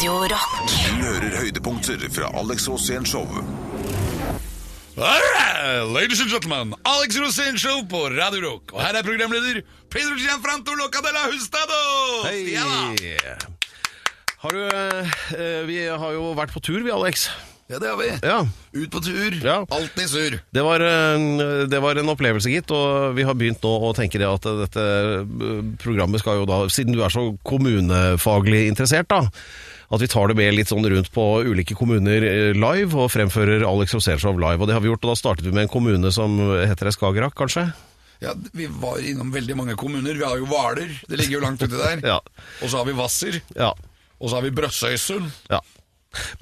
Radio Rock. Du hører høydepunkter fra Alex Rosén Show. Ladies and gentlemen, Alex Rosén Show på Radio Rock. Og her er programleder Pedro Gianfranto Locadella Hustado! Hei! Har du eh, Vi har jo vært på tur, vi, Alex. Ja, det har vi. Ja. Ut på tur. Ja. Alltid sur. Det var, det var en opplevelse, gitt. Og vi har begynt nå å tenke det at dette programmet skal jo da, siden du er så kommunefaglig interessert, da. At vi tar det med litt sånn rundt på ulike kommuner eh, live, og fremfører Alex Rosénshow live. Og det har vi gjort, og da startet vi med en kommune som heter Skagerrak, kanskje? Ja, Vi var innom veldig mange kommuner. Vi har jo Hvaler, det ligger jo langt uti der. Ja. Og så har vi Hvasser. Ja. Og så har vi Brøssøysund. Ja.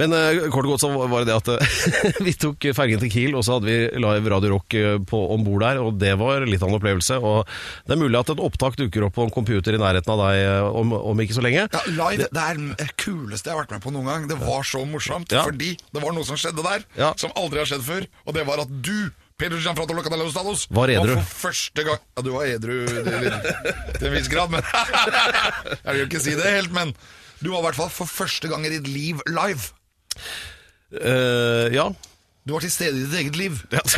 Men eh, kort og godt så var det det at eh, vi tok fergen til Kiel, og så hadde vi live Radio Rock eh, om bord der, og det var litt av en opplevelse. Og det er mulig at et opptak dukker opp på en computer i nærheten av deg om, om ikke så lenge. Ja, Live det er det kuleste jeg har vært med på noen gang. Det var så morsomt. Ja. Fordi det var noe som skjedde der Ja. som aldri har skjedd før. Og det var at du Pedro Gianfranto Locadella Stados. Var edru. for første gang Ja, du var edru til en viss grad, men Jeg vil jo ikke si det helt, men du var i hvert fall for første gang i ditt liv live. Uh, ja. Du var til stede i ditt eget liv. Ja.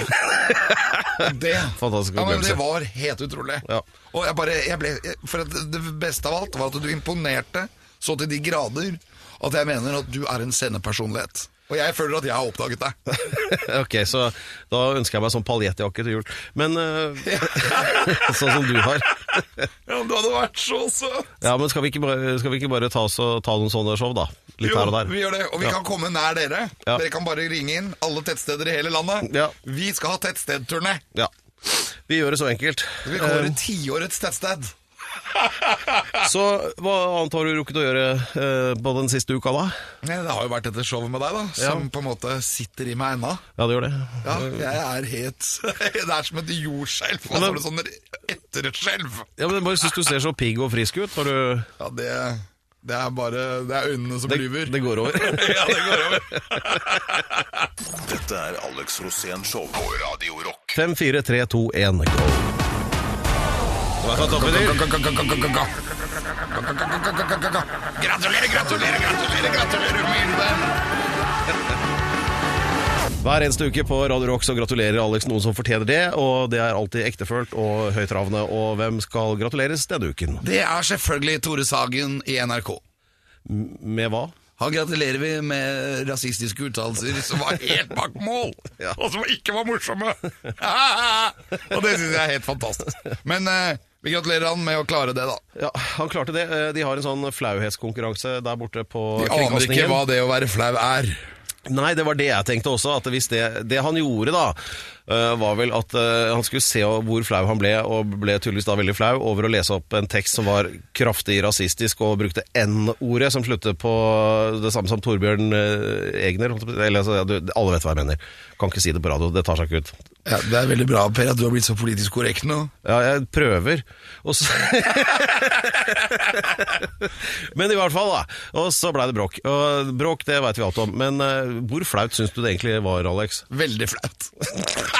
Det, Fantastisk ja, men det var helt utrolig. Ja. Og jeg bare, jeg ble, for det beste av alt var at du imponerte så til de grader at jeg mener at du er en scenepersonlighet. Og jeg føler at jeg har oppdaget deg. ok, så da ønsker jeg meg sånn paljettjakke til jul. Men uh, Sånn som du har. Ja, men Du hadde vært så søt! Ja, men skal vi ikke bare, vi ikke bare ta, og, ta noen sånne show, da? Litt Jo, her og der. vi gjør det, og vi Ja. kan komme nær dere. Ja. Dere kan bare ringe inn alle tettsteder i hele landet. Ja. Vi skal ha tettstedturné. Ja. Vi gjør det så enkelt. Vi kårer tiårets tettsted. Så hva annet har du rukket å gjøre eh, på den siste uka, da? Det har jo vært dette showet med deg, da, som på en måte sitter i meg ennå. Ja, det gjør det. Ja, jeg er helt Det er som et jordskjelv. Og så er det sånn skjelv. Ja, men Jeg bare syns du ser så pigg og frisk ut du Ja, det, det er bare Det er øynene som Det, lyver. det går over. ja, det går over. Dette er Alex Rosén Show på Radio Rock. 5, 4, 3, 2, 1, go. Hva er? Gratulerer, gratulerer, gratulerer, gratulerer, venn! Hver eneste uke på Radio Rock så gratulerer Alex noen som fortjener det, og det er alltid ektefølt og høytravende. Og hvem skal gratuleres denne uken? Det er selvfølgelig Tore Sagen i NRK. Med hva? Han gratulerer vi med rasistiske uttalelser som var helt bak mål, Ja. og som ikke var morsomme. og det syns jeg er helt fantastisk. Men eh, vi gratulerer han med å klare det, da. Ja, Han klarte det. Eh, De har en sånn flauhetskonkurranse der borte på De aner ikke hva det å være flau er. Nei, det var det jeg tenkte også. At hvis det, det han gjorde, da, var vel at eh, han skulle se hvor flau han ble, og ble tydeligvis da veldig flau over å lese opp en tekst som var kraftig rasistisk, og brukte N-ordet, som slutter på det samme som Torbjørn eh, Egner. Eller, altså, alle vet hva jeg mener. Kan ikke si det på radio, det tar seg ikke ut. Ja, Det er veldig bra, Per, at du har blitt så politisk korrekt nå. Ja, jeg prøver. Så Men i hvert fall, da. Og så blei det bråk. Og bråk, det veit vi alt om. Men uh, hvor flaut syns du det egentlig var, Alex? Veldig flaut.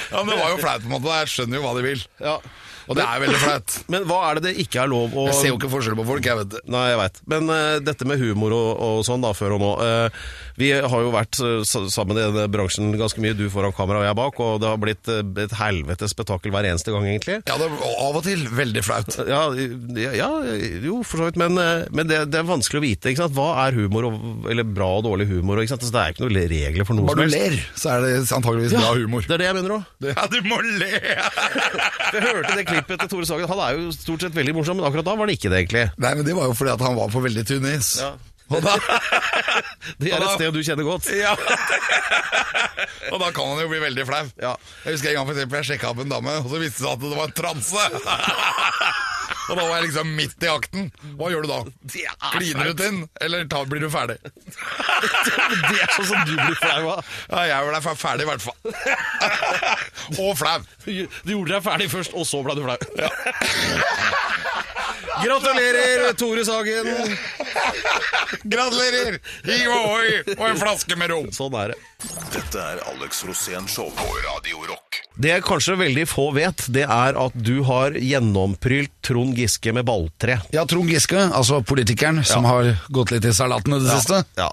ja, men Det var jo flaut, på en måte. Jeg skjønner jo hva de vil. Ja. Og det er veldig flaut. Men hva er det det ikke er lov å Jeg ser jo ikke forskjell på folk, jeg vet det. Nei, jeg veit. Men uh, dette med humor og, og sånn, da, før og nå. Uh, vi har jo vært uh, sammen i denne bransjen ganske mye, du foran kamera og jeg bak, og det har blitt et helvetes spetakkel hver eneste gang, egentlig. Ja, det av og til veldig flaut. Ja, ja, ja jo, for så vidt, men, men det, det er vanskelig å vite. Ikke sant? Hva er humor, og, eller bra og dårlig humor? Ikke sant? Så det er ikke noen regler for noe Bare som du ler, så er det antageligvis bra humor. Det er det jeg mener òg. Ja, du må le! Jeg hørte det klippet til Tore Sagen. Han er jo stort sett veldig morsom, men akkurat da var det ikke det, egentlig. Nei, men det var jo fordi at han var på veldig tynn is. Ja. Og da, Det er et sted du kjenner godt. ja. og da kan han jo bli veldig flau. Ja. Jeg husker en gang for eksempel, jeg sjekka opp en dame, og så viste det seg at det var en transe. og da var jeg liksom midt i akten. Hva gjør du da? Er Kliner du til den, eller ta, blir du ferdig? Det er sånn som du blir flau av. Ja, jeg ble ferdig i hvert fall. og flau. Du gjorde deg ferdig først, og så ble du flau. Gratulerer, Tore Sagen. Gratulerer! Hi ohoi og en flaske med rom. Sånn er det. Dette er Alex Rosén Show på Radio Rock. Det kanskje veldig få vet, det er at du har gjennomprylt Trond Giske med balltre. Ja, Trond Giske, altså politikeren som har gått litt i salaten i det siste. Ja.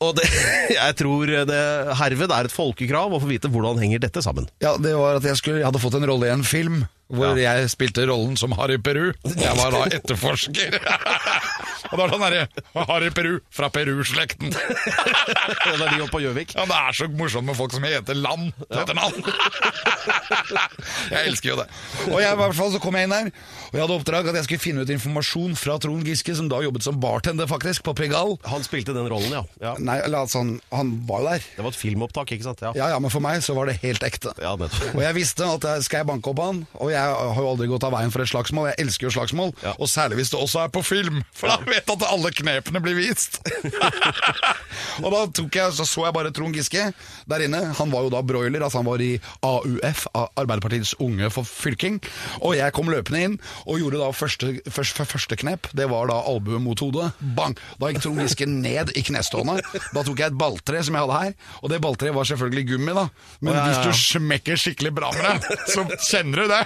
Og det, jeg tror det herved er et folkekrav å få vite hvordan henger dette sammen. Ja, det var at jeg, skulle, jeg hadde fått en rolle i en film hvor jeg spilte rollen som Harry Peru. Jeg var da etterforsker. Og da er det sånn herre Harry Peru fra Peru-slekten. Det er de oppe på Gjøvik. Ja, Det er så morsomt med folk som heter Land til etternavn. Jeg elsker jo det. Og jeg, i hvert fall så kom jeg inn der, og jeg hadde oppdrag at jeg skulle finne ut informasjon fra Trond Giske, som da jobbet som bartender faktisk på Pregal. Han spilte den rollen, ja. ja. Nei, eller altså, han, han var jo der. Det var et filmopptak, ikke sant? Ja, Ja, ja, men for meg så var det helt ekte. ja nettopp. Og jeg visste at jeg skal jeg banke opp han, og jeg har jo aldri gått av veien for et slagsmål. Jeg elsker jo slagsmål, Ja. og særlig hvis det også er på film, for da vet jeg at alle knepene blir vist. og da tok jeg, så så jeg bare Trond Giske der inne. Han var jo da broiler, altså han var i AUF, Arbeiderpartiets unge for fylking. Og jeg kom løpende inn og gjorde da første, første, første knep. Det var da albue mot hodet. Bang! Da gikk Trond Giske ned i knestående. Da tok jeg et balltre som jeg hadde her, og det balltreet var selvfølgelig gummi, da. Men ja, ja, ja. hvis du smekker skikkelig bra med det, så kjenner du det.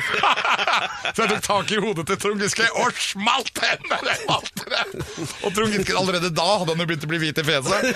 så jeg tok tak i hodet til Trond Giske og smalt henne. Og Trond Giske allerede da hadde han jo begynt å bli hvit i fjeset.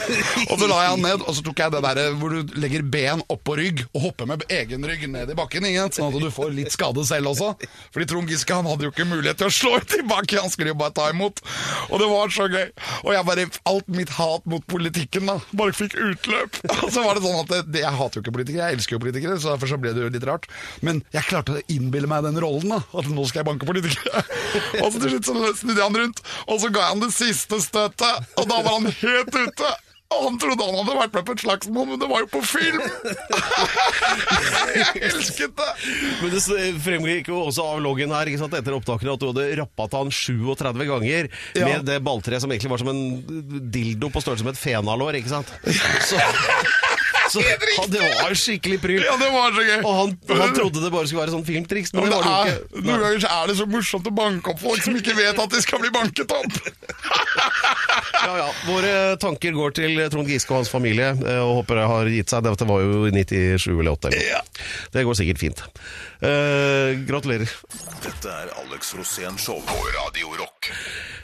Og så la jeg han ned, og så tok jeg det der hvor du legger ben oppå rygg og hopper med egen rygg ned i bakken, ingen, sånn at du får litt skade selv også. Fordi Trond Giske han hadde jo ikke mulighet til å slå tilbake, han skulle jo bare ta imot. Og det var så gøy. Og jeg bare, alt mitt hat mot politikken da, bare fikk utløp. Og så var det sånn at det, det, jeg hater jo ikke politikere, jeg elsker jo politikere, så derfor så ble det jo litt rart. Men jeg klarte å innbille meg den rollen da, at nå skal jeg banke politikere. Og så til slutt så snudde jeg han rundt, og så ga jeg han det siste støtet, og da var han helt ute. Og han trodde han hadde vært med på et slagsmål, men det var jo på film! jeg elsket det! Men det fremgikk jo også av loggen her sant, etter opptakene at du hadde rappet han 37 ganger Ja. med det balltreet som egentlig var som en dildo på størrelse med et fenalår, ikke sant? Så, så han, det var skikkelig pryl. Ja, det var så gøy. Og han, han trodde det bare skulle være sånn filmtriks, men Men det det var det er, ikke. noen ganger så er det så morsomt å banke opp folk som ikke vet at de skal bli banket opp. Ja, ja. Våre tanker går til Trond Giske og hans familie, eh, og håper det har gitt seg. Dette var jo i 97 eller 8 eller Ja. Det går sikkert fint. Uh, gratulerer. Dette er Alex Rosén Show på Radio Rock.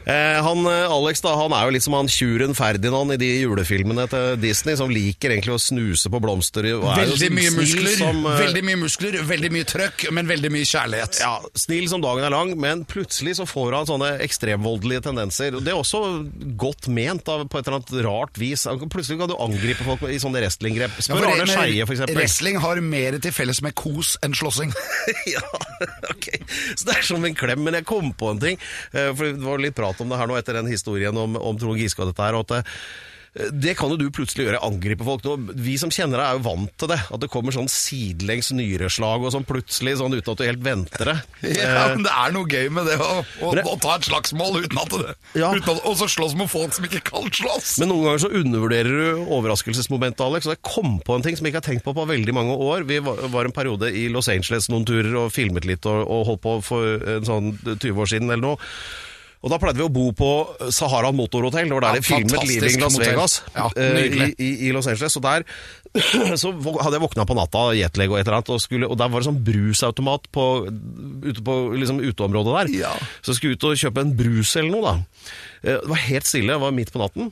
Eh, han, eh, Alex da, han er jo litt som han tjuren Ferdinand i de julefilmene til Disney, som liker egentlig å snuse på blomster. er Veldig sånn mye muskler, som, eh, veldig mye muskler, veldig mye trøkk, men veldig mye kjærlighet. Ja, Snill som dagen er lang, men plutselig så får han sånne ekstremvoldelige tendenser. Det er også godt ment da, på et eller annet rart vis. Plutselig kan du angripe folk i sånne wrestlinggrep. Ja, Spør Arne det- Skeie, eksempel. Wrestling har mer til felles med kos enn slåssing. ja, ok. Så det er som en klem, men jeg kom på en ting. eh, For det var litt prat om det her nå etter den historien om, om Trond Giske og dette her. og at det, det kan jo du plutselig gjøre, angripe folk. Vi som kjenner deg er jo vant til det. At det kommer sånn sidelengs nyreslag og sånn plutselig, sånn uten at du helt venter det. Ja, Eh, men Det er noe gøy med det å, å, det- å ta et slagsmål uten at det Ja. Og så slåss mot folk som ikke kan slåss. Men noen ganger så undervurderer du overraskelsesmomentet, Alex. Og jeg kom på en ting som jeg ikke har tenkt på på veldig mange år. Vi var, var en periode i Los Angeles noen turer og filmet litt og, og holdt på for en sånn 20 år siden eller noe. Og da pleide vi å bo på Sahara Motorhotell. Det var der Ja, de filmet Living Las. Vegas Ja, eh, i, i, i Los Angeles. Og der så hadde jeg våkna på natta, jetlag og et eller annet, og, skulle, og der var det sånn brusautomat på, ute på liksom, uteområdet der. Ja. Så jeg skulle ut og kjøpe en brus eller noe, da. Eh, Det var helt stille, det var midt på natten.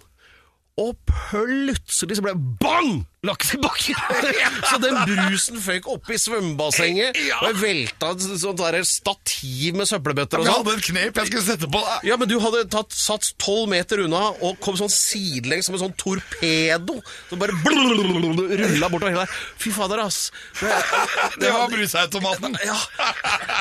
Og plutselig så ble det bang! Laks i bakken! så den brusen føyk oppi svømmebassenget, Ja. og jeg velta et sånt der stativ med søppelbøtter og Jeg sånn. hadde et knep jeg skulle sette på deg. Ja, men du hadde tatt, satt tolv meter unna og kom sånn sidelengs som en sånn torpedo. Så bare rulla bortover hele der. Fy fader, ass. Det, Det var brusautomaten. ja,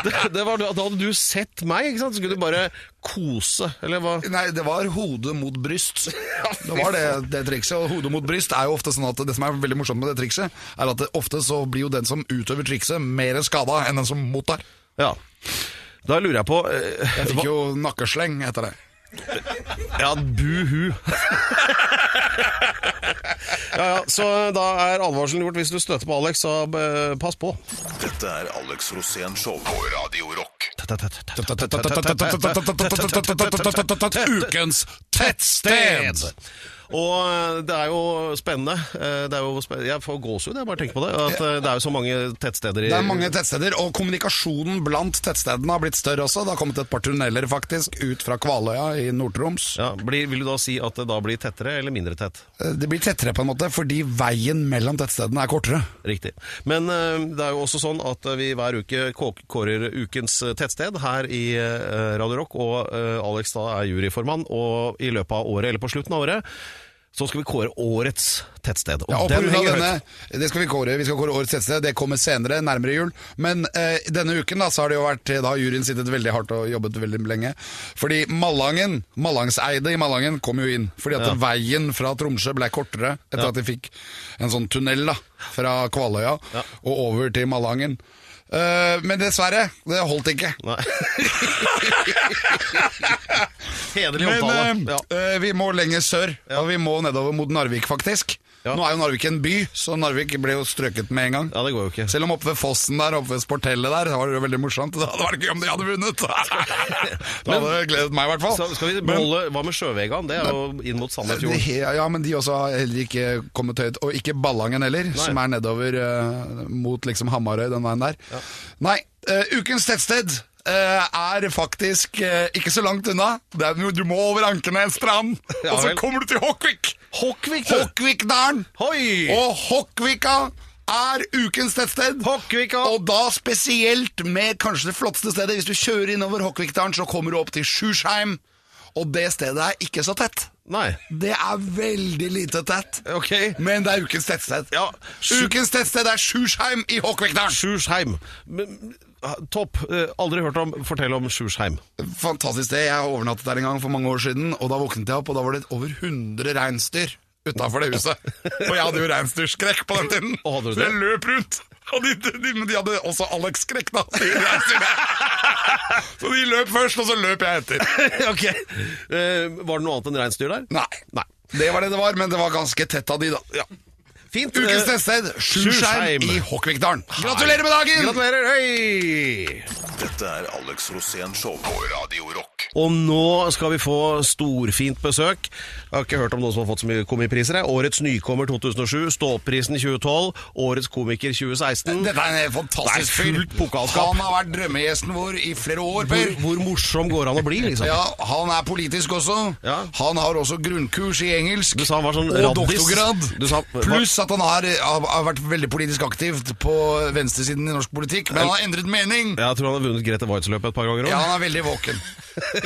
det, det var, da hadde du sett meg, ikke sant? Så skulle du bare kose, eller hva? Nei, det var hode mot bryst. Det var det, det trikset. Og hode mot bryst er jo ofte sånn at det som er veldig morsomt med det trikset, er at det, ofte så blir jo den som utøver trikset, mer skada enn den som mottar. Ja. Da lurer jeg på eh, Jeg fikk jo nakkesleng etter det. Ja, buhu. ja, ja, så da er advarselen gjort. Hvis du støter på Alex, så eh, pass på. Dette er Alex Rosén Show på Radio Rock. Ukens tettsted! Og eh, det er jo spennende. Eh, Det er jo spennende. jeg får gåsehud, jeg bare tenker på det. At eh, det er jo så mange tettsteder i Det er mange tettsteder, og kommunikasjonen blant tettstedene har blitt større også. Det har kommet et par tunneler faktisk ut fra Kvaløya i Nord-Troms. ja, blir, Vil du da si at det da blir tettere eller mindre tett? Det blir tettere på en måte, fordi veien mellom tettstedene er kortere. Riktig. Men det er jo også sånn at vi hver uke kå- kårer ukens tettsted her i Radio Rock, og Alex da er juryformann, og i løpet av året, eller på slutten av året, så skal vi kåre årets tettsted. Og Ja, og den henger denne, høyt. det skal vi kåre, vi skal kåre årets tettsted, det kommer senere, nærmere jul. Men eh, denne uken da, så har det jo vært, da har juryen sittet veldig hardt og jobbet veldig lenge. Fordi Malangen, Mallangseide i Malangen kom jo inn, fordi at veien fra Tromsø ble kortere etter at de fikk en sånn tunnel da, fra Kvaløya og over til Malangen. Eh, men dessverre, det holdt ikke. Nei. Hederlig Men uh, ja. eh, vi må lenger sør, og vi må nedover mot Narvik faktisk. Ja. Nå er jo Narvik en by, så Narvik ble jo strøket med en gang. Ja, det går jo ikke. Selv om oppe ved fossen der, oppe ved sportellet der, det var det jo veldig morsomt. Det hadde vært gøy om de hadde vunnet! det hadde gledet meg i hvert fall. Så skal vi beholde, Hva med Sjøvegan? Det er jo inn mot Sandefjorden. det, ja, men de også har heller ikke kommet høyt. Og ikke Ballangen heller, som er nedover uh, mot liksom Hamarøy, den veien der. Nei, uh, ukens tettsted eh, er faktisk ikke så langt unna. Det du må over Ankenesstrand, Ja og så kommer du til Håkvik! Hokkvik! Hoi! Og Hokkvika er ukens tettsted. Hokkvika! Og da spesielt med kanskje det flotteste stedet. Hvis du kjører innover Hokkvikdalen, så kommer du opp til Sjursheim. Og det stedet er ikke så tett. Nei. Det er veldig lite tett. Ok. Men det er ukens tettsted. Ja, Ukens tettsted er Sjursheim i Håkvikdalen. Sjursheim. Men, Topp. Eh, Aldri hørt om Fortell om Sjursheim. Fantastisk sted. Jeg overnattet der en gang for mange år siden, og da våknet jeg opp, og da var det over 100 reinsdyr utafor det huset. Og jeg hadde jo reinsdyrskrekk på den tiden. Så jeg løp rundt. Og de, de, de hadde også Alex-skrekk, da. Så de løp først, og så løp jeg etter. ok. Uh, var det noe annet enn reinsdyr der? Nei. Nei. Det var det det var, men det var ganske tett av de, da. Ja. Fint. Ukens Eh, tettsted, Sjursheim i Håkvikdalen. Gratulerer med dagen! Gratulerer. Hei! Dette er Alex Rosén Show på Radio Rock. Og nå skal vi få storfint besøk. Jeg har ikke hørt om noen som har fått så mye komipriser. jeg. Årets nykommer 2007, Stålprisen 2012, Årets komiker 2016. Dette er en fantastisk fullt fyr. pokalskap. Han har vært drømmegjesten vår i flere år, Hvor, hvor morsom går han å bli, liksom? Ja, Han er politisk også. Ja. Han har også grunnkurs i engelsk. Du sa han var sånn og raddis. doktorgrad. Du sa- Pluss at han har, har, har vært veldig politisk aktivt på venstresiden i norsk politikk. Men han har endret mening. Jeg tror han har vunnet Grete Waitz-løpet et par ganger òg. Ja, han er veldig våken.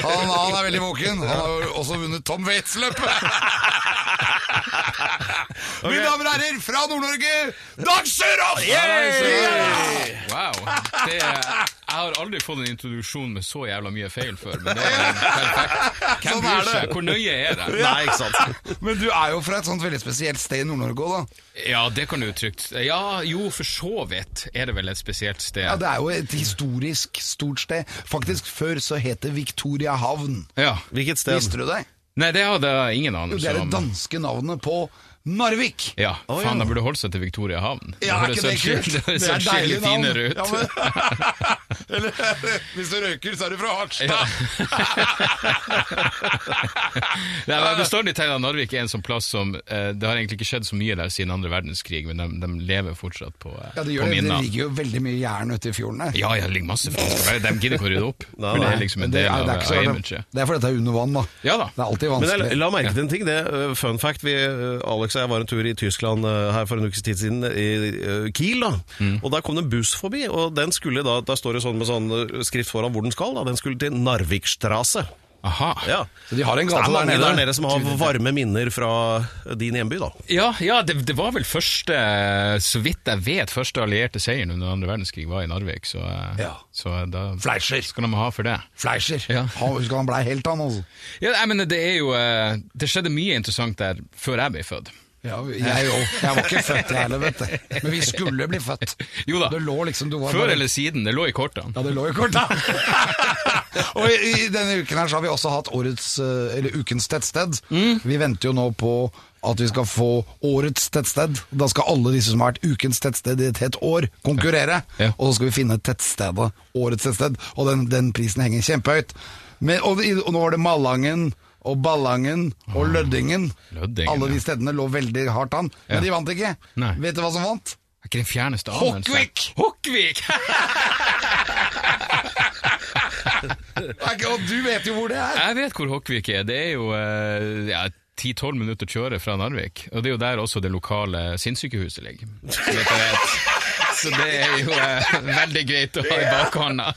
Han, han er veldig våken. Han har også vunnet Tom Waitz-løpet. Mine damer og herrer, fra Nord-Norge, Dag Sørås! Wow. Det, jeg har aldri fått en introduksjon med så jævla mye feil før, men det er perfekt. Hvem Sånn er bryr det. Hvor nøye er det? Nei, ikke sant. Men du er jo fra et sånt veldig spesielt sted i Nord-Norge òg, da. Ja, det kan du trygt Ja, jo, for så vidt er det vel et spesielt sted. Ja, Det er jo et historisk stort sted. Faktisk Før så het det Victoria havn. Ja. Hvilket sted? Visste du det? Nei, det hadde jeg ingen Jo, anelse Det er det danske navnet på Narvik. Ja, oh, faen, ja. de burde holdt seg til Victoria havn. Ja, er ikke det kult? Det høres sånn skikkelig finere ut. Ja, men, eller hvis du røyker, så er du fra Harstad. Ja. men jeg bestandig tenkt Narvik er en sånn plass som eh, Det har egentlig ikke skjedd så mye der siden andre verdenskrig, men de, de lever fortsatt på, eh, Ja, det på gjør det. Det ligger jo veldig mye jern ute i fjorden der. Ja, ja, det ligger masse faktisk. De gidder ikke å rydde opp. Nei, for det er liksom en del av det er så av Det er fordi det er under vann, da. Ja da. Det er alltid vanskelig. Men jeg la merke til en ting. det, er Fun fact. Vi, eh, Alex og jeg var en tur i Tyskland eh, her for en ukes tid siden, i eh, Kiel. da. Mm. Og Der kom det en buss forbi, og den skulle da, der står det sånn med sånn eh, skrift foran hvor den skal. da, Den skulle til Narvikstrasse. Aha. Ja. Så de har en Så gate er mange der der nede. nede som har varme minner fra din hjemby, da. Ja, ja det, det var vel første, så vidt jeg vet, første allierte seieren under andre verdenskrig var i Narvik, så, Ja. så da Fleischer. skal de ha for det. Fleischer. Ja. Han, husker han blei helt, han. Altså. Ja, jeg mener, det er jo Det skjedde mye interessant der før jeg ble født. Ja, jeg òg. Jeg var ikke født, jeg heller, vet du. Men vi skulle bli født. Jo da. Liksom Før bare- eller siden, det lå i kortene. Ja, det lå i kortene. og i, i denne uken her så har vi også hatt årets, eh, eller ukens tettsted. Mm. Vi venter jo nå på at vi skal få årets tettsted. Da skal alle disse som har vært ukens tettsted i et helt år, konkurrere. Ja. Og så skal vi finne tettstedet, årets tettsted. Og den, den prisen henger kjempehøyt. Men, og, og nå var det Malangen og Ballangen og Løddingen. Løddingen, Alle de stedene lå veldig hardt an, men Ja. de vant ikke. Nei. Vet du hva som vant? Er ikke den fjerneste anelse? Hokkvik! Hokkvik! Ikke- Og du vet jo hvor det er. Jeg vet hvor Hokkvik er. Det er jo eh, ja, 10-12 minutter kjøre fra Narvik. Og det er jo der også det lokale sinnssykehuset ligger. Så, vet. Så det er jo eh, veldig greit å ha i bakhånda.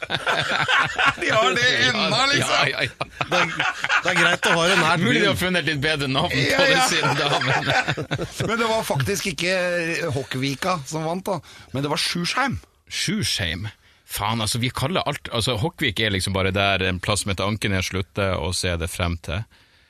De har det ennå, liksom. Ja, ja, ja. Det er, det er greit å ha det nært Mulig de har funnet litt bedre navn på Ja, det siden da, men Men det var faktisk ikke Hokkvika som vant, da. Men det var Sjursheim. Sjursheim. Faen, altså, vi kaller alt Altså, Hokkvik er liksom bare der en plass som heter Ankenes slutter, og så er det frem til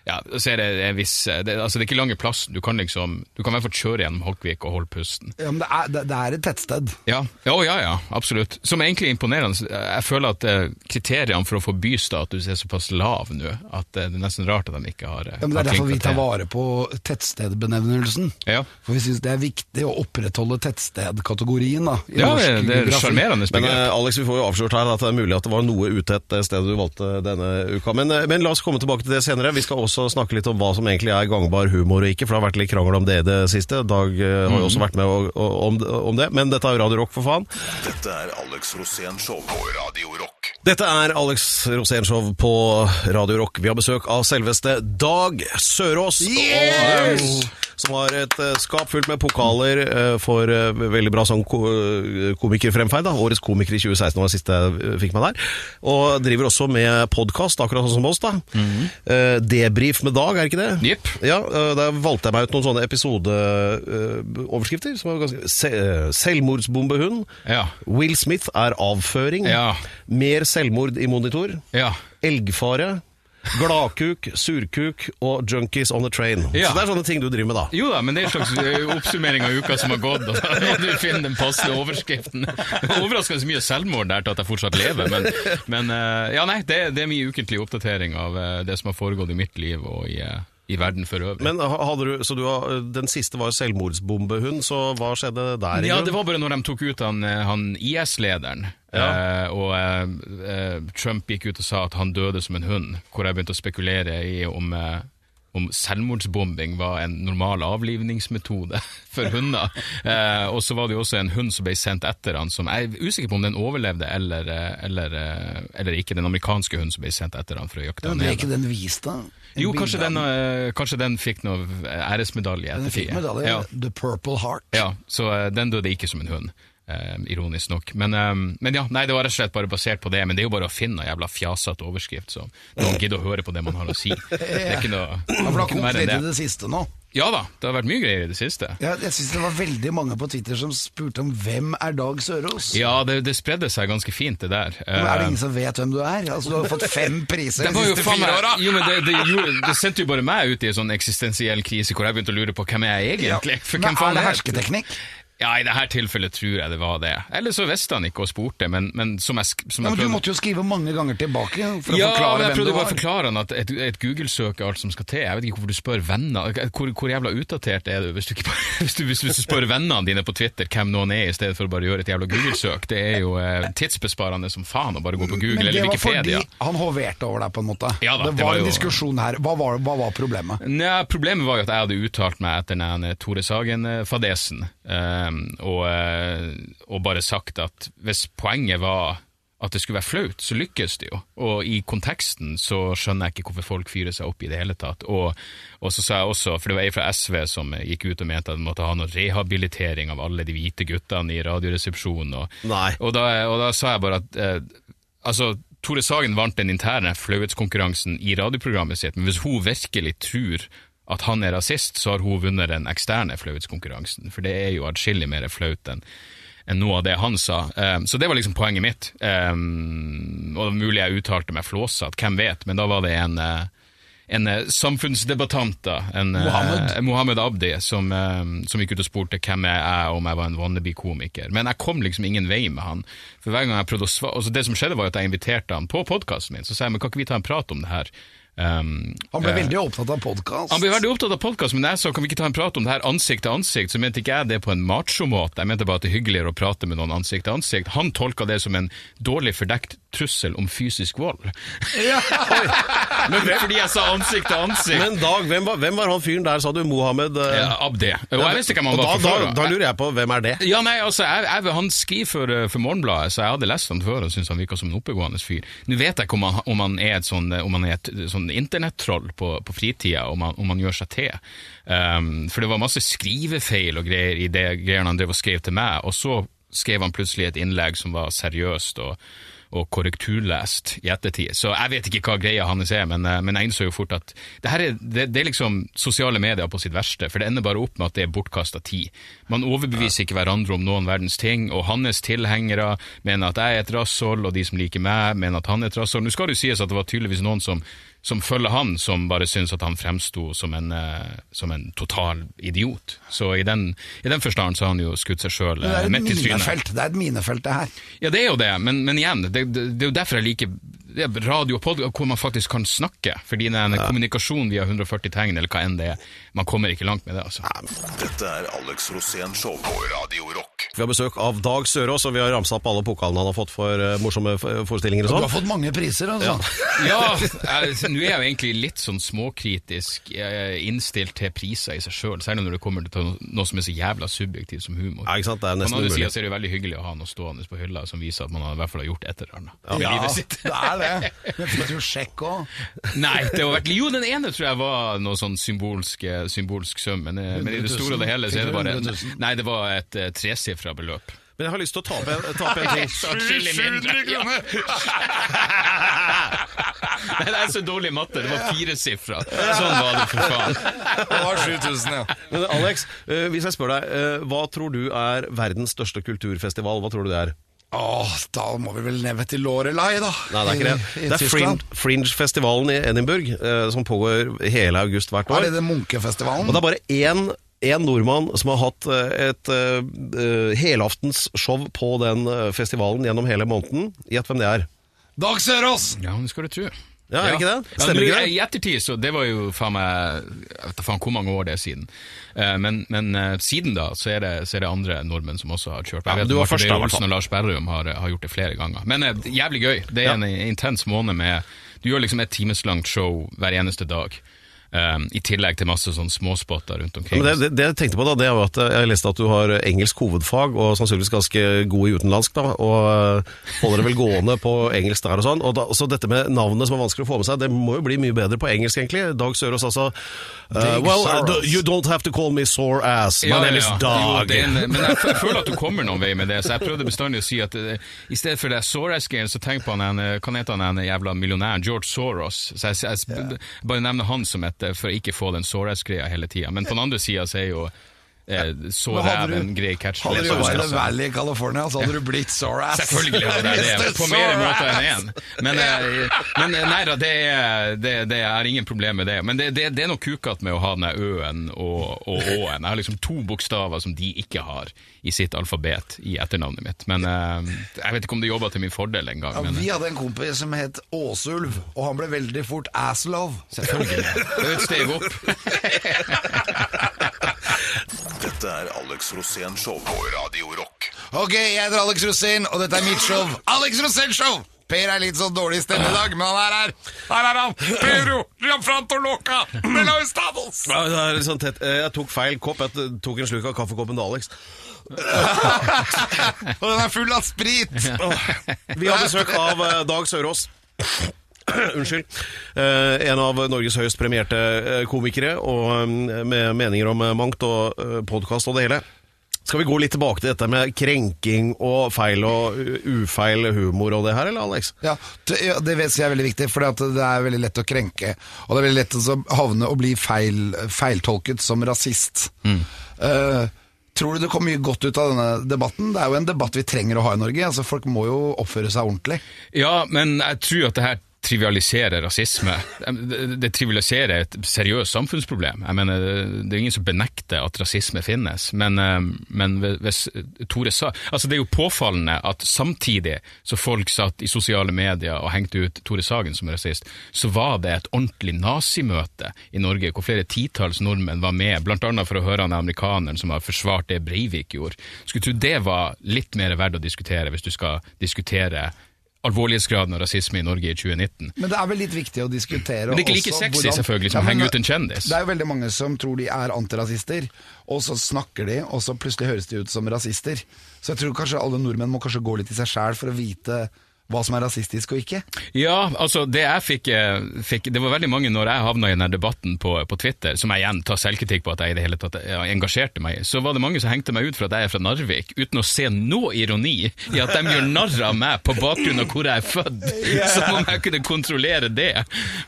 Ja, så er det en viss det, Altså, det er ikke lange plassen. Du kan liksom Du kan i hvert fall kjøre gjennom Holkvik og holde pusten. Ja, men det er, det, det er et tettsted. Ja, ja, ja, ja, absolutt. Som er egentlig imponerende. Jeg føler at eh, kriteriene for å få bystatus er såpass lav nå, at eh, det er nesten rart at de ikke har eh, Ja, men det er derfor vi tar vare på tettstedbenevnelsen. Ja. For vi syns det er viktig å opprettholde tettstedkategorien da, i Ja, norsk det er sjarmerende Men eh, Alex, vi får jo avslørt her at det er mulig at det var noe utett det stedet du valgte denne uka. Men, eh, men la oss komme tilbake til det senere. Vi skal også snakke litt om hva som egentlig er gangbar humor og ikke, for det har vært litt krangel om det i det siste. Dag eh, har jo også vært med og, og, om, om det, men dette er jo Radio Rock, for faen. Dette er Alex Rosén Show på Radio Rock. Dette er Alex Rosénshow på Radio Rock. Vi har besøk av selveste Dag Sørås. Yes! Og, eh, som har et eh, skap fullt med pokaler for veldig bra sånn komikerfremferd. Da. Årets komiker i 2016 var det siste jeg fikk meg der. Og driver også med podkast, akkurat sånn som oss. da. Eh, Debrif med Dag, er ikke det? Yep. Ja, eh, Der valgte jeg meg ut noen sånne episodeoverskrifter. som var ganske Se eh, Selvmordsbombehund. Ja. Will Smith er avføring. Ja. Mer selvmord i monitor. Ja. Elgfare. Gladkuk, surkuk og junkies on the train. Ja. Så det er sånne ting du driver med, da. Jo da, men det er en slags eh, oppsummering av uka som har gått, og du finne den passende overskriften. Overraskende mye selvmord der til at jeg fortsatt lever, men, men eh, ja, nei, det, det er mye ukentlig oppdatering av eh, det som har foregått i mitt liv og i, i verden for øvrig. Men hadde du, så du har, den siste var selvmordsbombehund, så hva skjedde der? Ja, det var bare når de tok ut han, eh, han IS-lederen, eh, og eh, eh, Trump gikk ut og sa at han døde som en hund, hvor jeg begynte å spekulere i om, eh, om selvmordsbombing var en normal avlivningsmetode for hunder. Eh, og så var det jo også en hund som ble sendt etter han, som jeg er usikker på om den overlevde eller, eh, eller, eller ikke, den amerikanske hunden som ble sendt etter han for å jakte Men han ble ikke den vist, da? Jo, kanskje den, eh, kanskje den fikk noe æresmedalje Den fikk medalje. Ja. The Purple Heart. Ja, så eh, den døde ikke som en hund. Eh, ironisk nok. Men, eh, men ja, nei, det var rett og slett bare basert på det. Men det er jo bare å finne en jævla fjasete overskrift, så noen gidder å høre på det man har å si. Det er ikke noe, Ja, for det har mer litt i det. siste nå. Ja da, det har vært mye greier i det siste. Ja, jeg synes det var veldig mange på Twitter som spurte om hvem er Dag Sørås? Ja, det, det spredde seg ganske fint, det der. Men er det ingen som vet hvem du er? Altså, Du har fått fem priser de siste fire åra! jo, men det, det, det sendte jo bare meg ut i en sånn eksistensiell krise hvor jeg begynte å lure på hvem jeg er egentlig? For Men hvem faen er det jeg? hersketeknikk? Ja, i dette tilfellet tror jeg det var det. Eller så visste han ikke og spurte, men, men som jeg, som Ja, jeg men Du prøvde- måtte jo skrive mange ganger tilbake for å ja, men Ja, jeg prøvde bare å forklare han at et, et Google-søk er alt som skal til. Jeg vet ikke hvorfor du spør venner. Hvor, hvor jævla utdatert er du hvis du, ikke bare, hvis, du, hvis, du spør vennene dine på Twitter hvem noen er, i stedet for å bare gjøre et jævla Google-søk? Det er jo eh, tidsbesparende som faen å bare gå på Google Men det var fordi han hoverte over deg, på en måte. Ja da, det det var var en jo- diskusjon her. Hva var, hva var problemet? Nei, problemet var jo at jeg hadde uttalt meg etter den Tore Sagen-fadesen, eh, og bare sagt at hvis poenget var at det skulle være flaut, så lykkes det jo. Og i konteksten så skjønner jeg ikke hvorfor folk fyrer seg opp i det hele tatt. Og, og så sa jeg også, for det var ei fra SV som gikk ut og mente at de måtte ha noe rehabilitering av alle de hvite guttene i Radioresepsjonen. Og, og, da, og da sa jeg bare at eh, altså, Tore Sagen vant den interne flauhetskonkurransen i radioprogrammet sitt, men hvis hun virkelig tror at han er rasist, så har hun vunnet den eksterne flauhetskonkurransen, for det er jo atskillig mer flaut enn enn noe av det han sa. Um, så det var liksom poenget mitt. Um, og det var mulig jeg uttalte meg flåsete, hvem vet, men da var det en, eh, en eh, samfunnsdebattant, da, en, Mohammed. Uh, Mohammed Abdi, som, um, som gikk ut og spurte hvem jeg er, om jeg var en wannabe-komiker. Men jeg kom liksom ingen vei med han. For hver gang jeg prøvde å svare, altså Det som skjedde, var at jeg inviterte han på podkasten min. Så sa jeg men kan ikke vi ta en prat om det her? Um, Han ble eh, veldig opptatt av podkast. han ble veldig opptatt av podkast, men jeg sa kan vi ikke ta en prat om det her ansikt til ansikt, så mente ikke jeg det på en macho-måte. Jeg mente bare at det er hyggeligere å prate med noen ansikt til ansikt. Han tolka det som en dårlig fordekt trussel om fysisk vold. men fordi jeg sa ansikt til ansikt. Men Dag, hvem var, hvem var han fyren der, sa du? Mohammed? Uh... Ja, Abdi. Og jeg visste ikke hvem han var da, fra da, før. da lurer jeg på, hvem er det? Ja, nei, altså, jeg, jeg, Han skriver for, uh, for Morgenbladet, så jeg hadde lest han før og syntes han virka som en oppegående fyr. Nå vet jeg ikke om han, om han er et sånn, om han er et sånn internettroll på, på fritida, om han, om han gjør seg til. Um, for det var masse skrivefeil og greier i det greiene han drev og skrev til meg, og så skrev han plutselig et innlegg som var seriøst og, og korrekturlest i ettertid. Så jeg vet ikke hva greia hans er, men, eh, men jeg innså jo fort at det er, det, det er liksom sosiale medier på sitt verste, for det ender bare opp med at det er bortkasta tid. Man overbeviser ikke hverandre om noen verdens ting, og hans tilhengere mener at jeg er et rasshold, og de som liker meg, mener at han er et rasshold. Nå skal det jo sies at det var tydeligvis noen som som følger han, som bare syns at han fremsto som, en, eh, som en total idiot. Så i den, i den forstand så har han jo skutt seg sjøl et midt i trynet. det er et minefelt, det her. Ja, det er jo det, men, men igjen, det, det, det er jo derfor jeg liker det er radio og podkast, hvor man faktisk kan snakke. Fordi den kommunikasjon via 140 tegn, eller hva enn det er, man kommer ikke langt med det. altså. Dette er Alex Rosén Show på Radio Rock. Vi har besøk av Dag Sørås, og vi har ramsa opp alle pokalene han har fått for uh, morsomme forestillinger og Du har sånn. fått mange priser, altså. Ja, jeg- nå er jeg jo egentlig litt sånn småkritisk eh, innstilt til priser i seg sjøl, særlig når det kommer til noe som er så jævla subjektivt som humor. Ja, ikke sant? Det er På den nesten andre umulig. sida er det jo veldig hyggelig å ha noe stående på hylla som viser at man har, i hvert fall har gjort et eller annet i Ja, livet sitt. det er det. Men fikk du sjekk òg? Nei, det har vært, jo, den ene tror jeg var noe sånn symbolsk, eh, symbolsk sum, men, men i det store og det hele så er det bare Nei, det var et uh, tresifra beløp. Men jeg har lyst til å ta opp en, ta opp en ting. Atskillig mindre. Ja. Nei, det er så dårlig matte. Det var fire firesifra. Sånn var det, for faen. Det var 7000, ja. Men Alex, eh, hvis jeg spør deg, eh, hva tror du er verdens største kulturfestival? Hva tror du det er? Åh, da må vi vel ned til Lorelei, da. Nei, det er ikke det. I, i Det er Fringe- Fringe-festivalen i Edinburgh, eh, som pågår hele august hvert Er år. det det Munkefestivalen? Og det er bare én, én nordmann som har hatt eh, et uh, helaftens show på den festivalen gjennom hele måneden. Gjett hvem det er. Dag Sørås! Ja, det skal du tro. Ja, er det ikke det? Ja, Stemmer ikke det? I ettertid, så det var jo faen meg Jeg vet faen hvor mange år det er siden. Eh, men men siden da, så er, det, så er det andre nordmenn som også har kjørt. Ja, men Jeg vet du var Martin først da. Olsen og Lars Berrum har, har gjort det flere ganger. Men jævlig gøy. Det er Ja. en intens måned med Du gjør liksom et timeslangt show hver eneste dag. Eh, I tillegg til masse sånn småspotter rundt omkring. Men det, det, det jeg tenkte på da, det er jo at eh, jeg leste at du har engelsk hovedfag, og sannsynligvis ganske god i utenlandsk, da, og eh, holder det vel gående på engelsk der og sånn. Og da, så dette med navnet som er vanskelig å få med seg, det må jo bli mye bedre på engelsk, egentlig. Dag Sørås, altså. Uh, well, uh, you don't have to call me sore ass. My Ja, name ja, is ja. Dag. Jo, en, men jeg, jeg føler at du kommer noen vei med det, så jeg prøvde bestandig å si at uh, i stedet for det sore ass-greiet, så tenk på han en, hva heter han en jævla millionær, George Soros. Så jeg, jeg, jeg bare nevner han som et, eh, for å ikke få den Soros-greia hele tida. Men på den andre sida så er jo eh, så det er en grei catch. Hadde du vært i Valley i California, så hadde du blitt Soras. Selvfølgelig hadde jeg det, på mer måter enn én. Men, eh, men eh, nei da, det, det, det er ingen problem med det. Men det, det, det er noe kukete med å ha den ø-en og, og å-en. Jeg har liksom to bokstaver som de ikke har i sitt alfabet i etternavnet mitt. Men jeg vet ikke om det jobba til min fordel en gang. Ja, vi hadde en kompis som het Åsulv, og han ble veldig fort Asslove. selvfølgelig. Det er et steg opp. Alex Rosén Show på Radio Rock. Ok, jeg heter Alex Rosén, og dette er mitt show. Alex Rosén Show! Per er litt sånn dårlig stemme i dag, men han er her. Her er han. Pedro Gianfranto Loca de. Ja, det er litt sånn tett. Eh, Jeg tok feil kopp. Jeg tok en sluk av kaffekoppen til Alex. Og den er full av sprit. Vi har besøk av eh, Dag Sørås. Unnskyld. Eh, en av Norges høyest premierte komikere, og eh, med meninger om mangt og podkast og det hele. Skal vi gå litt tilbake til dette med krenking og feil og ufeil humor og det her, eller Alex? Ja, det, det vet jeg er veldig viktig, for det er veldig lett å krenke. Og det er veldig lett å havne og bli feil, feiltolket som rasist. Eh, tror du det kom mye godt ut av denne debatten? Det er jo en debatt vi trenger å ha i Norge. Altså, folk må jo oppføre seg ordentlig. Ja, men jeg tror at det her trivialiserer rasisme. Det, det trivialiserer et seriøst samfunnsproblem. Jeg mener, Det er ingen som benekter at rasisme finnes, men, men hvis Tore sa Altså, Det er jo påfallende at samtidig så folk satt i sosiale medier og hengte ut Tore Sagen som rasist, så var det et ordentlig nazimøte i Norge, hvor flere titalls nordmenn var med, annet for å høre han amerikaneren som har forsvart det Breivik gjorde. Skulle tro det var litt mer verdt å diskutere hvis du skal diskutere alvorlighetsgraden av rasisme i Norge i 2019. Men det er vel litt viktig å diskutere Men det er ikke like også sexy hvordan- selvfølgelig som å henge ut en kjendis. Det er jo veldig mange som tror de er antirasister, og så snakker de, og så plutselig høres de ut som rasister. Så jeg tror kanskje alle nordmenn må kanskje gå litt i seg sjæl for å vite hva som er rasistisk og ikke. Ja, altså det jeg fikk, eh, fikk Det var veldig mange når jeg havna i denne debatten på, på Twitter, som jeg igjen tar selvkritikk på at jeg i det hele tatt engasjerte meg så var det mange som hengte meg ut for at jeg er fra Narvik, uten å se noe ironi i at de gjør narr av meg på bakgrunn av hvor jeg er født. Som om jeg kunne kontrollere det.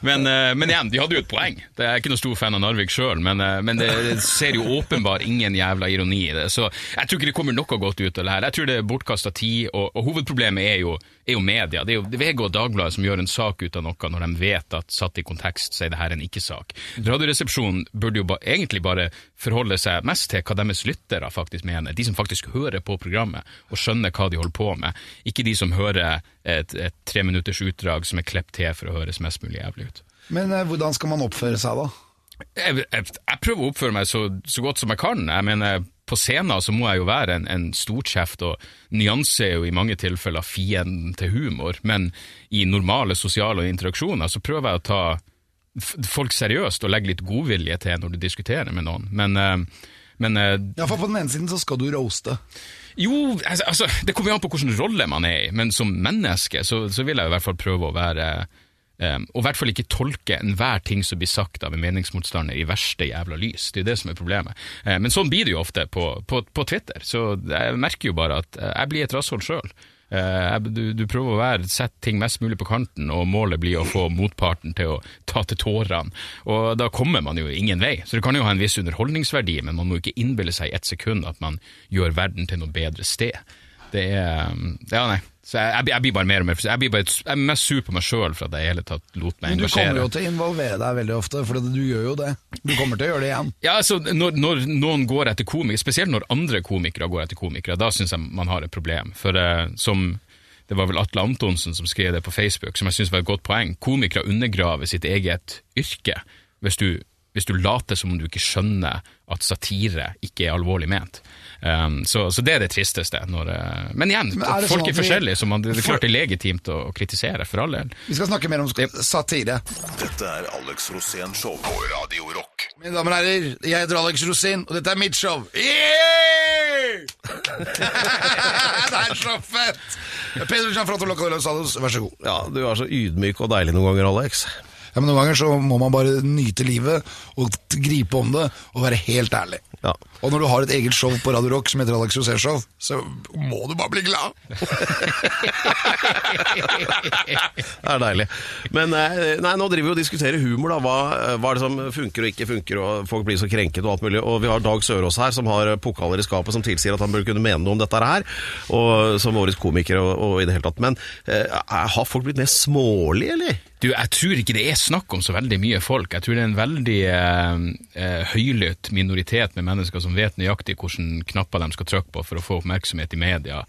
Men, eh, men igjen, de hadde jo et poeng. Jeg er ikke noen stor fan av Narvik sjøl, men, eh, men det ser jo åpenbart ingen jævla ironi i det. Så jeg tror ikke det kommer noe godt ut av det her. Jeg tror det er bortkasta tid, og, og hovedproblemet er jo er jo media. Det er jo VG og Dagbladet som gjør en sak ut av noe når de vet at satt i kontekst så er det her en ikke-sak. Radioresepsjonen burde jo ba, egentlig bare forholde seg mest til hva deres lyttere faktisk mener. De som faktisk hører på programmet og skjønner hva de holder på med. Ikke de som hører et, et treminutters utdrag som er klept til for å høres mest mulig jævlig ut. Men eh, hvordan skal man oppføre seg da? Jeg, jeg, jeg prøver å oppføre meg så, så godt som jeg kan. Jeg mener, På scenen så må jeg jo være en, en storkjeft, og nyanse er jo i mange tilfeller fienden til humor, men i normale sosiale interaksjoner så prøver jeg å ta folk seriøst og legge litt godvilje til når du diskuterer med noen. Men, eh, men eh, Ja, for På den ene siden så skal du roaste. jo, altså, altså, det kommer jo an på hvilken rolle man er i, men som menneske så, så vil jeg i hvert fall prøve å være Og i hvert fall ikke tolke enhver ting som blir sagt av en meningsmotstander i verste jævla lys. Det er det som er problemet. Eh, men sånn blir det jo ofte på, på, på Twitter, så jeg merker jo bare at eh, jeg blir et rasshold sjøl. Du, du prøver å være, sette ting mest mulig på kanten, og målet blir å få motparten til å ta til tårene. Og da kommer man jo ingen vei. Så det kan jo ha en viss underholdningsverdi, men man må ikke innbille seg i ett sekund at man gjør verden til noe bedre sted. Det er Ja, nei. Så jeg, jeg, jeg blir bare mer og mer Jeg, blir bare, jeg er mest sur på meg sjøl for at jeg hele tatt lot meg engasjere. Men du kommer jo til å involvere deg veldig ofte, for du gjør jo det. Du kommer til å gjøre det igjen. Ja, altså, når, når noen går etter komikere, spesielt når andre komikere går etter komikere, da syns jeg man har et problem. For uh, som det var vel Atle Antonsen som skrev det på Facebook, som jeg syns var et godt poeng. Komikere undergraver sitt eget yrke hvis du, hvis du later som om du ikke skjønner at satire ikke er alvorlig ment. Um, så, så det er det tristeste. Når, uh, men igjen, Men er folk sånn er forskjellige, så man, det er klart det er legitimt å, å kritisere, for all del. Vi skal snakke mer om satire. Dette er Alex Rosén Show på Radio Rock. Mine damer og herrer, jeg heter Alex Rosén, og dette er mitt show. Yeah! det er så fett! Pedro Gianfranto Locadelo Sados, vær så god. Ja, du er så ydmyk og deilig noen ganger, Alex. Ja, men Noen ganger så må man bare nyte livet og gripe om det og være helt ærlig. Ja. Og når du har et eget show på Radio Rock som heter Alex Rosé Show, så må du bare bli glad. Det er deilig. Men eh, nei, nå driver vi og diskuterer humor. da. Hva, hva er det som funker og ikke funker, og folk blir så krenket og alt mulig. Og vi har Dag Sørås her, som har pokaler i skapet som tilsier at han burde kunne mene noe om dette her. Og Som årets komiker og, og i det hele tatt. Men eh, har folk blitt mer smålige, eller? Du, jeg tror ikke det er snakk om så veldig mye folk. Jeg tror det er en veldig eh, eh, høylytt minoritet med mennesker som vet nøyaktig hvilke knapper de skal trykke på for å få oppmerksomhet i media.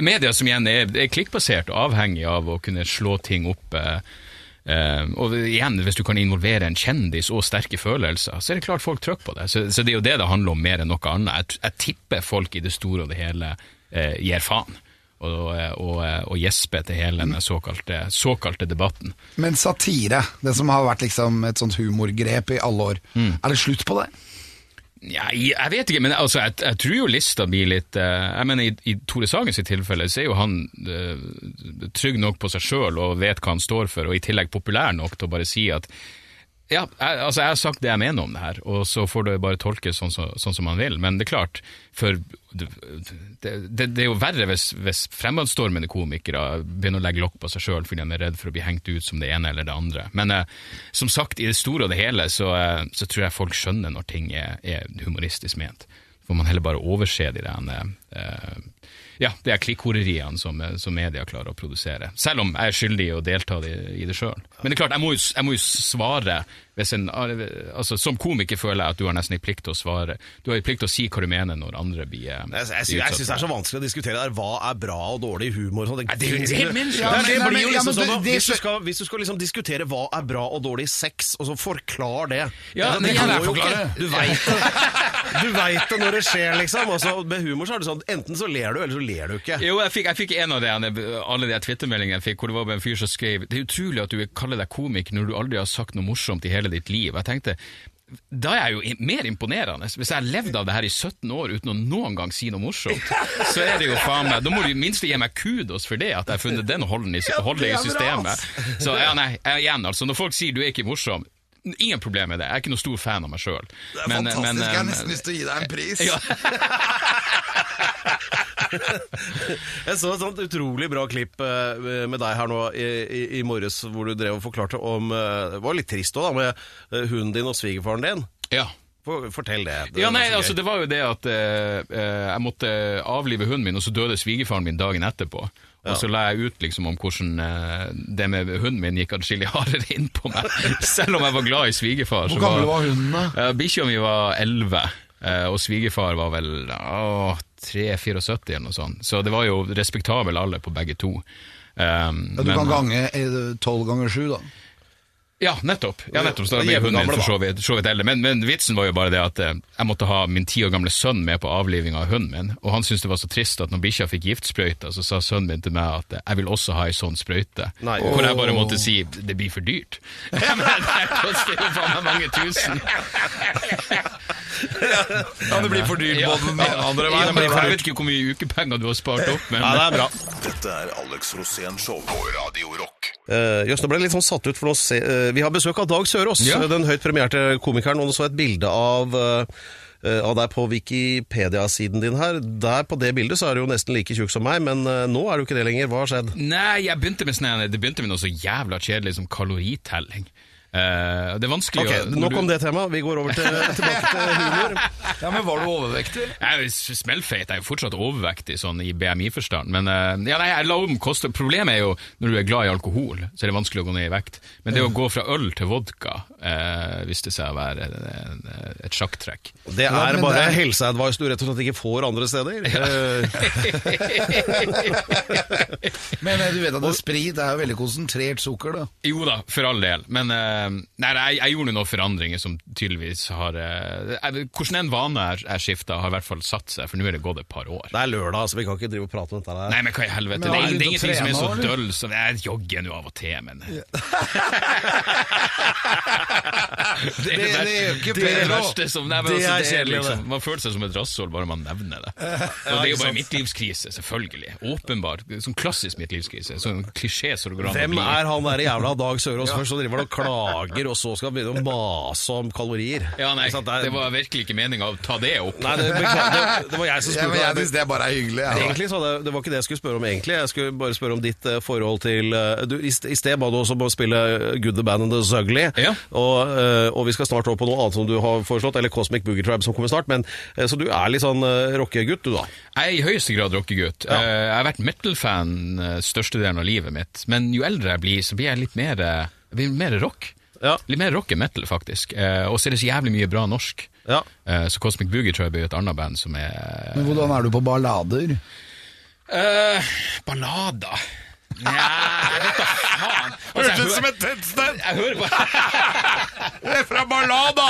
Media som igjen er, er klikkbasert og avhengig av å kunne slå ting opp. Eh, eh, og igjen, hvis du kan involvere en kjendis og sterke følelser, så er det klart folk trykker på det. Så, så det er jo det det handler om mer enn noe annet. Jeg, jeg tipper folk i det store og det hele eh, gir faen. Og, og, og gjespe til hele den såkalte, såkalte debatten. Men satire, det som har vært liksom et sånt humorgrep i alle år, er det slutt på det? Ja, jeg vet ikke, men altså, jeg, jeg tror jo lista blir litt eh, Jeg mener, I, i Tore Sagens tilfelle så er jo han uh, trygg nok på seg sjøl og vet hva han står for, og i tillegg populær nok til å bare si at ja, jeg, altså jeg har sagt det jeg mener om det her, og så får det bare tolkes sånn, så, sånn som man vil. Men det er klart, for det, det, det er jo verre hvis, hvis fremadstormende komikere begynner å legge lokk på seg sjøl fordi de er redd for å bli hengt ut som det ene eller det andre. Men eh, som sagt, i det store og det hele så, eh, så tror jeg folk skjønner når ting er, er humoristisk ment. Får man heller bare overse de der eh, ja, det er klikkhoreriene som, som media klarer å produsere. Selv om jeg er skyldig i å delta i, i det sjøl. Men det er klart, jeg må jo, jeg må jo svare en, altså, Som komiker føler jeg at du har nesten en plikt til å svare. Du har en plikt til å si hva du mener når andre blir, eh, Jeg, jeg, blir jeg, syns det er så vanskelig å diskutere der. Hva er bra og dårlig humor? Sånn. Det det blir jo liksom sånn at hvis, du skal, hvis du skal liksom diskutere hva er bra og dårlig sex, og så forklar det Ja, det, det, det, jo ikke. Du veit det. Du vet det når det skjer, liksom. Altså, med humor så er det sånn enten så ler du, eller så ler du ikke. Jo, jeg fikk, jeg fikk en av de, alle de Twitter-meldingene jeg fikk, hvor det var en fyr som skrev Det er utrolig at du kaller deg komiker når du aldri har sagt noe morsomt i hele ditt liv. Jeg tenkte da er jeg jo mer imponerende. Hvis jeg har levd av det her i 17 år uten å noen gang si noe morsomt, så er det jo faen meg Da må du i minste gi meg kudos for det, at jeg har funnet den holden i, holden i systemet. Så ja, nei, igjen, altså, når folk sier du er ikke morsom Ingen problem med det. Jeg er ikke noen stor fan av meg sjøl. Det er fantastisk. jeg har nesten lyst til å gi deg en pris. Ja. Jeg så et sånt utrolig bra klipp eh, med deg her nå i, i, i morges, hvor du drev og forklarte om eh, Det var litt trist òg, da, med eh, hunden din og svigerfaren din. ja. Fortell det. det Ja, nei, så altså Det var jo det at eh, eh, jeg måtte avlive hunden min, og så døde svigerfaren min dagen etterpå. Og så la jeg ut liksom om hvordan eh, det med hunden min gikk adskillig hardere inn på meg. Selv om jeg var glad i svigerfar. Hvor gammel var hunden, da? Bikkja mi var 11, eh, og svigerfar var vel uh, 3-74 eller noe sånt. Så det var jo respektabel alder på begge to. Um, Ja, du men- kan gange tolv ganger sju, da. Ja, nettopp. Ja, nettopp. Så da er hunden min for så vidt, så vidt eldre. Men, men vitsen var jo bare det at eh, jeg måtte ha min ti år gamle sønn med på avlivinga av hunden min. Og han syntes det var så trist at når bikkja fikk giftsprøyta, så sa sønnen min til meg at eh, jeg vil også ha ei sånn sprøyte. Nei. Hvor jeg bare måtte si det blir for dyrt. men det koster jo faen meg mange tusen. Ja, det blir for dyrt Ja, både den ja, andre veien. Ja, jeg vet ikke hvor mye ukepenger du har spart opp, men Ja, det er bra. Dette er Alex Rosén Show på Radio Rock. Uh, Jøss, nå ble jeg litt sånn satt ut, for nå se, eh, vi har besøk av Dag Sørås, Ja. den høyt premierte komikeren, og så et bilde av eh, eh, av deg på Wikipedia-siden din her. Der På det bildet så er du jo nesten like tjukk som meg, men eh, nå er du ikke det lenger. Hva har skjedd? Nei, jeg begynte med sånn, det begynte med noe så jævla kjedelig som kaloritelling. Eh, det er vanskelig Ok, å Nok du- om det temaet. Vi går over til, tilbake til humor. Ja, men var du overvektig? Jeg er smellfeit, jeg er jo fortsatt overvektig sånn i BMI-forstand, men uh, ja, nei, jeg la om koste. Problemet er jo, når du er glad i alkohol, så er det vanskelig å gå ned i vekt. Men det å gå fra øl til vodka uh, viste seg å være en, et sjakktrekk. Det er ja, bare det er- helseadvice du rett og slett ikke får andre steder. Ja. Men eh, du vet at det sprit er jo veldig konsentrert sukker, da. Jo da, for all del, men eh, nei, jeg, jeg gjorde noen forandringer som tydeligvis har eh, jeg- Hvordan en vane jeg, jeg skifta, har i hvert fall satt seg, for nå er det gått et par år. det er lørdag, så vi kan ikke drive og prate om dette Der. Nei, men hva i helvete? Men det, er, det er ingenting trene, som er så døll som Jeg jogger nå av og til, men Det, Det- ver- det ikke det er det verste som nei, men Det altså, er det er kjedelig, liksom. Man føler seg som et rasshold bare man nevner det. Og det er jo bare midtlivskrise, selvfølgelig. Åpenbart. Sånn klassisk midtlivskrise. Sånn klisjé som det går an å Hvem er han der jævla Dag Sørås? Først så driver og klager, og så skal han begynne å mase om kalorier. Ja, nei, sant? er- det var virkelig ikke meninga å ta det opp. Nei, det, det, det var jeg som spurte. Ja, jeg syns det bare er hyggelig. Ja. Egentlig Det var ikke det jeg skulle spørre om egentlig. Jeg skulle bare spørre om ditt eh, forhold til eh, du, I i sted ba du også om å spille Good the Band and the Zugly. Ja. Og, eh, og vi skal snart over på noe annet som du har foreslått, eller Cosmic Boogie Tribe som kommer snart. Men, eh, så du er litt sånn uh, rockegutt, du da? Jeg er i høyeste grad rockegutt. Ja. Eh, Jeg har vært metal-fan største størstedelen av livet mitt, men jo eldre jeg blir, så blir jeg litt mer, eh, jeg blir mer rock. Ja. Litt mer rock enn metal, faktisk. Eh, Og så er det så jævlig mye bra norsk. Ja. Eh, Så Cosmic Boogie tror jeg blir et annet band som er Men hvordan er du på ballader? Eh, Ballader Nja, vet da faen. Altså, jeg, hører, et tettsted! jeg hører på Det er fra Ballada!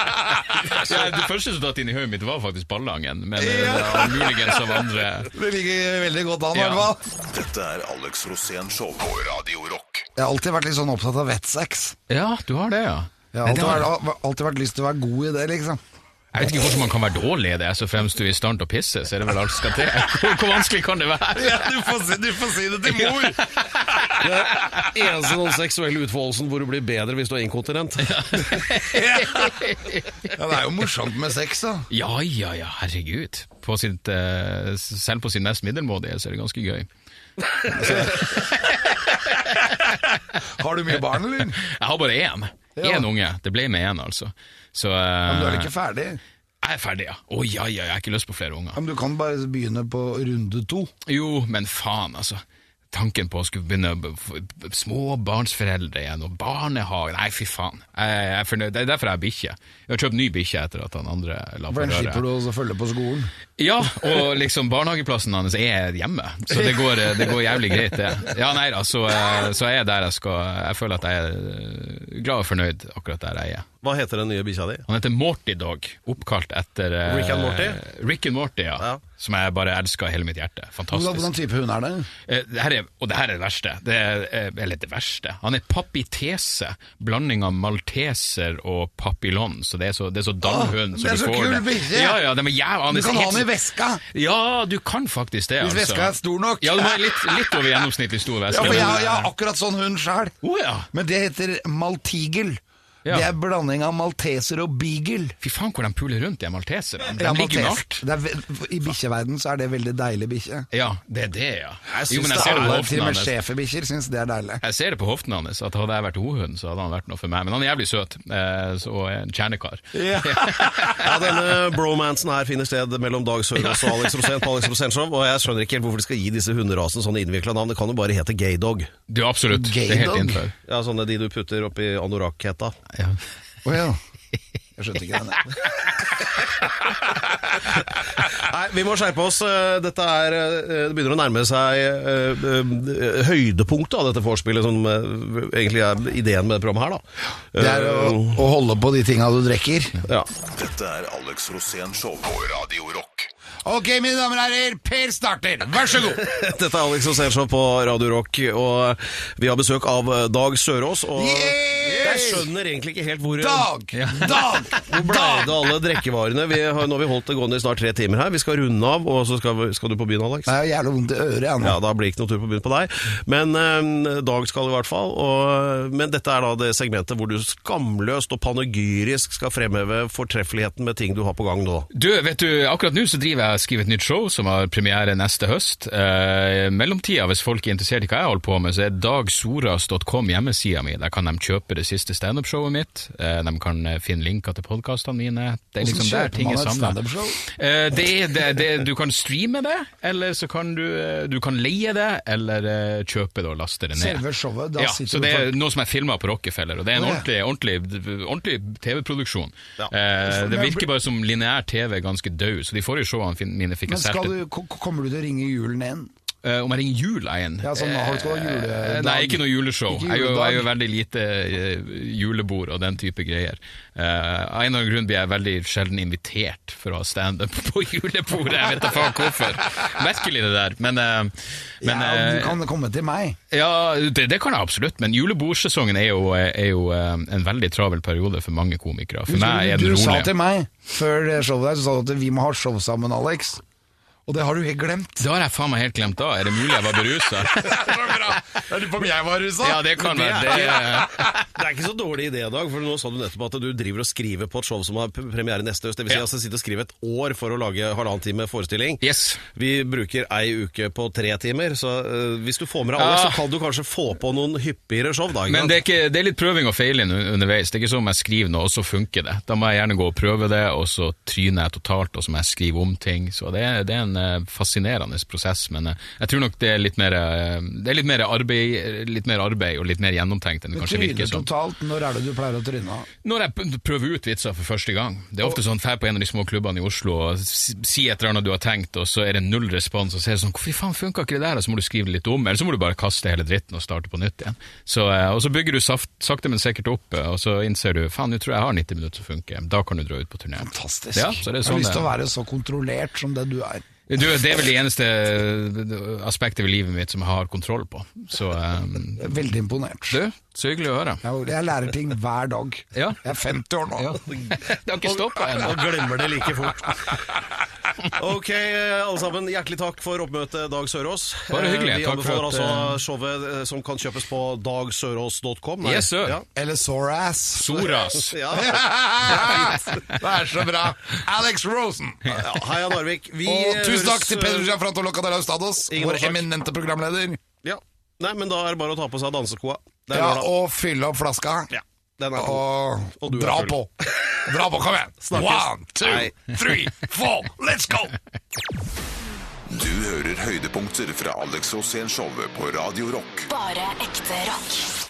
ja, Det første som datt inn i hodet mitt, var faktisk Ballangen, men ja. det muligens av andre Det ligger veldig godt an, i Ja. hvert fall. Dette er Alex Rosén Show på Radio Rock. Jeg har alltid vært litt sånn opptatt av vettsex. Ja, du har det, ja. Jeg har alltid, vært, alltid vært lyst til å være god i det, liksom. Jeg vet ikke hvordan man kan være dårlig i det, så fremst du er i stand til å pisse, så er det vel alt skal til. Hvor, hvor vanskelig kan det være? du, får si, du får si det til mor! Eneste sånn seksuelle utfoldelsen hvor du blir bedre hvis du er inkontinent. Ja, det er jo morsomt med sex, da. Ja, ja, ja, herregud. På sitt, uh, selv på sin mest middelmådige så er det ganske gøy. Har du mye barn, eller? Jeg har bare én. Ja. Én unge. Det ble med én, altså. Så Men du er eh, ikke ferdig? Jeg er ferdig, ja. Å ja, ja, jeg har ikke lyst på flere unger. Men du kan bare begynne på runde to. Jo, men faen, altså. Tanken på å skulle begynne småbarnsforeldre igjen, og barnehage Nei, fy faen. Jeg, jeg er fornøyd. Det er derfor jeg har bikkje. Jeg har kjøpt ny bikkje etter at han andre la på røret. slipper du å følge på skolen. Ja, og liksom barnehageplassen hans er hjemme, så det går, det går jævlig greit, det. Ja, nei da, så, eh, så jeg er der jeg skal Jeg føler at jeg er glad og fornøyd akkurat der jeg er. Hva heter den nye bikkja di? Han heter Morty Dog, oppkalt etter eh, Rick and Morty? Rick and Morty, ja. Ja. Som jeg bare elsker av hele mitt hjerte. Fantastisk. hvordan type hund er det? Eh, det her er, og det her er det verste. Det er, eller det verste. Han er papitese. Blanding av malteser og papillon. Så det er så, det er så dallhøn det er du så får det. Ja, ja, de er jæv- Du kan ha den i veska! Ja, du kan faktisk det. Hvis altså. veska er stor nok. Ja, du må ha litt, litt over gjennomsnittlig stor veske. Ja, for jeg, jeg har akkurat sånn hund sjæl. Oh, ja. Men det heter maltigel. Ja. Det er blanding av malteser og beagle. Fy faen hvor de puler rundt, de malteserne. De Ja, ligger jo alt. Er, I bikkjeverden så er det veldig deilig bikkje. Ja, det er det, ja. Jeg Jo, synes jeg det ser det Alle, til og med schæferbikkjer syns det er deilig. Jeg ser det på hoften hans, at hadde jeg vært hohund, så hadde han vært noe for meg. Men han er jævlig søt, eh, og en kjernekar. Ja, denne bromansen her finner sted mellom Dag Sørås og Alex Rosén på Alex Rosén Show, og jeg skjønner ikke helt hvorfor de skal gi disse hunderasene sånne innvikla navn. Det kan jo bare hete gaydog. Du, absolutt. Det er helt innenfor. Ja, sånne de du putter oppi anorakk-hetta. Ja. Oh, ja. Jeg skjønte ikke den. Nei, vi må skjerpe oss. Eh, Dette er eh, Det begynner å nærme seg eh, høydepunktet av dette vorspielet, som egentlig er ideen med det programmet her, da. Det er å, å holde på de tinga du drikker. Ja. Dette er Alex Rosén Show på Radio Rock. Ok, mine damer og herrer, Per starter. Vær så god. Dette er Alex Rosénshow på Radio Rock, og vi har besøk av eh, Dag Sørås. Og Yay! jeg skjønner egentlig ikke helt hvor Dag! Dag! Hvor ble det av alle drikkevarene? Vi har, nå har vi holdt det gående i snart tre timer her. Vi skal runde av, og så skal, vi, skal du på byen, Alex? Det er jo jævlig vondt i øret, igjen. Ja, da blir det ikke noe tur på byen på deg. Men eh, Dag skal i hvert fall. Og, men dette er da det segmentet hvor du skamløst og panegyrisk skal fremheve fortreffeligheten med ting du har på gang nå. Du, vet du, akkurat nå så driver jeg og skriver et nytt show som har premiere neste høst. Eh, mellomtida, hvis folk er interessert i hva jeg holder på med, så er dagsoras.com hjemmesida mi. Der kan de kjøpe det siste standup-showet mitt. Eh, de kan eh, finne linker til podkastene mine. Det er liksom der ting er samla. Eh, det det, det, du kan streame det, eller så kan du, eh, du kan leie det, eller eh, kjøpe det og laste det ned. Selve showet, da ja, sitter så det er noe som er filma på Rockefeller, og det er en ordentlig, ordentlig, ordentlig TV-produksjon. Ja. Eh, det virker bare som lineær TV ganske død, så de forrige showene mine fikk Men jeg skal solgt. du, kommer du til å ringe julen inn? Eh, om jeg ringer jul, er en. Ja, sånn, har du jule... Eh, Nei, ikke noe juleshow. Ikke Jeg er jo veldig lite eh, julebord og den type greier. Uh, av en eller annen grunn blir jeg veldig sjelden invitert for å ha standup på julebordet. Jeg vet da faen hvorfor. Merkelig det der. Men, uh, men ja, du kan komme til meg. ja, det, det kan jeg absolutt, men julebordsesongen er jo, er jo en veldig travel periode for mange komikere. For meg er du sa til meg før showet der, så sa du at vi må ha show sammen, Alex. Og det har du helt glemt. Det har jeg faen meg helt glemt da. Er det mulig jeg var berusa? Lurer på om jeg var rusa. Ja, det kan være. Det, er- Det er ikke så dårlig idé, Dag, for nå sa du nettopp at du driver og skriver på et show som har p- premiere neste høst. Det vil si Ja. altså sitte og skrive et år for å lage halvannen time forestilling. yes. Vi bruker ei uke på tre timer, så øh, hvis du får med deg alle, Ja. så kan du kanskje få på noen hyppigere show. Da, ikke Men sant? det er, ikke, det er litt prøving og feiling un- underveis. Det er ikke sånn om jeg skriver noe, og så funker det. Da må jeg gjerne gå og prøve det, og så tryner jeg totalt, og så må jeg skrive om ting. Så det er, det er en eh, fascinerende prosess, men eh, jeg tror nok det er litt mer, eh, det er litt mer, arbeid, litt mer arbeid og litt mer gjennomtenkt enn det kanskje virker som. totalt. Når er det du pleier å tryne? Når jeg prøver ut vitser for første gang. Det er ofte sånn drar på en av de små klubbene i Oslo og si et eller annet du har tenkt, og så er det null respons, og så er det sånn Hvorfor faen funka ikke det der? Og så må du skrive det litt om, eller så må du bare kaste hele dritten og starte på nytt igjen. Så, og så bygger du saft, sakte, men sikkert opp, og så innser du faen, nå tror jeg jeg har 90 minutter som funker. Da kan du dra ut på turné. Fantastisk. Ja, så det er jeg har sånn lyst til å være så kontrollert som det du er. Du, det er vel det eneste eh, aspektet ved livet mitt som jeg har kontroll på. Så um, veldig imponert. du, så hyggelig å høre. Jeg, jeg lærer ting hver dag. Ja. Jeg er 50 år nå. Ja. Det har ikke stoppa ennå. Og glemmer det like fort. Ok, alle sammen. Hjertelig takk for oppmøtet, Dag Sørås. Bare hyggelig. Eh, Vi anbefaler altså showet som kan kjøpes på dagsørås.com. Yes, sir. Ja. Eller Soras. Soras. Ja. det er så bra. Alex Rosen. Ja, Heia Narvik. Vi Og tusen takk til Pedro eh, Gianfranto Locadalaus Stados, vår eminente programleder. Ja. Nei, men da er det bare å ta på seg dansekoa. Ja, og fylle opp flaska. Ja. Den er på. Og du er Dra på! Dra på, kom igjen! Snakkes. One, two, Nei. three, four, let's go! Du hører høydepunkter fra Alex Rosén-showet på Radio Rock. Bare ekte rock.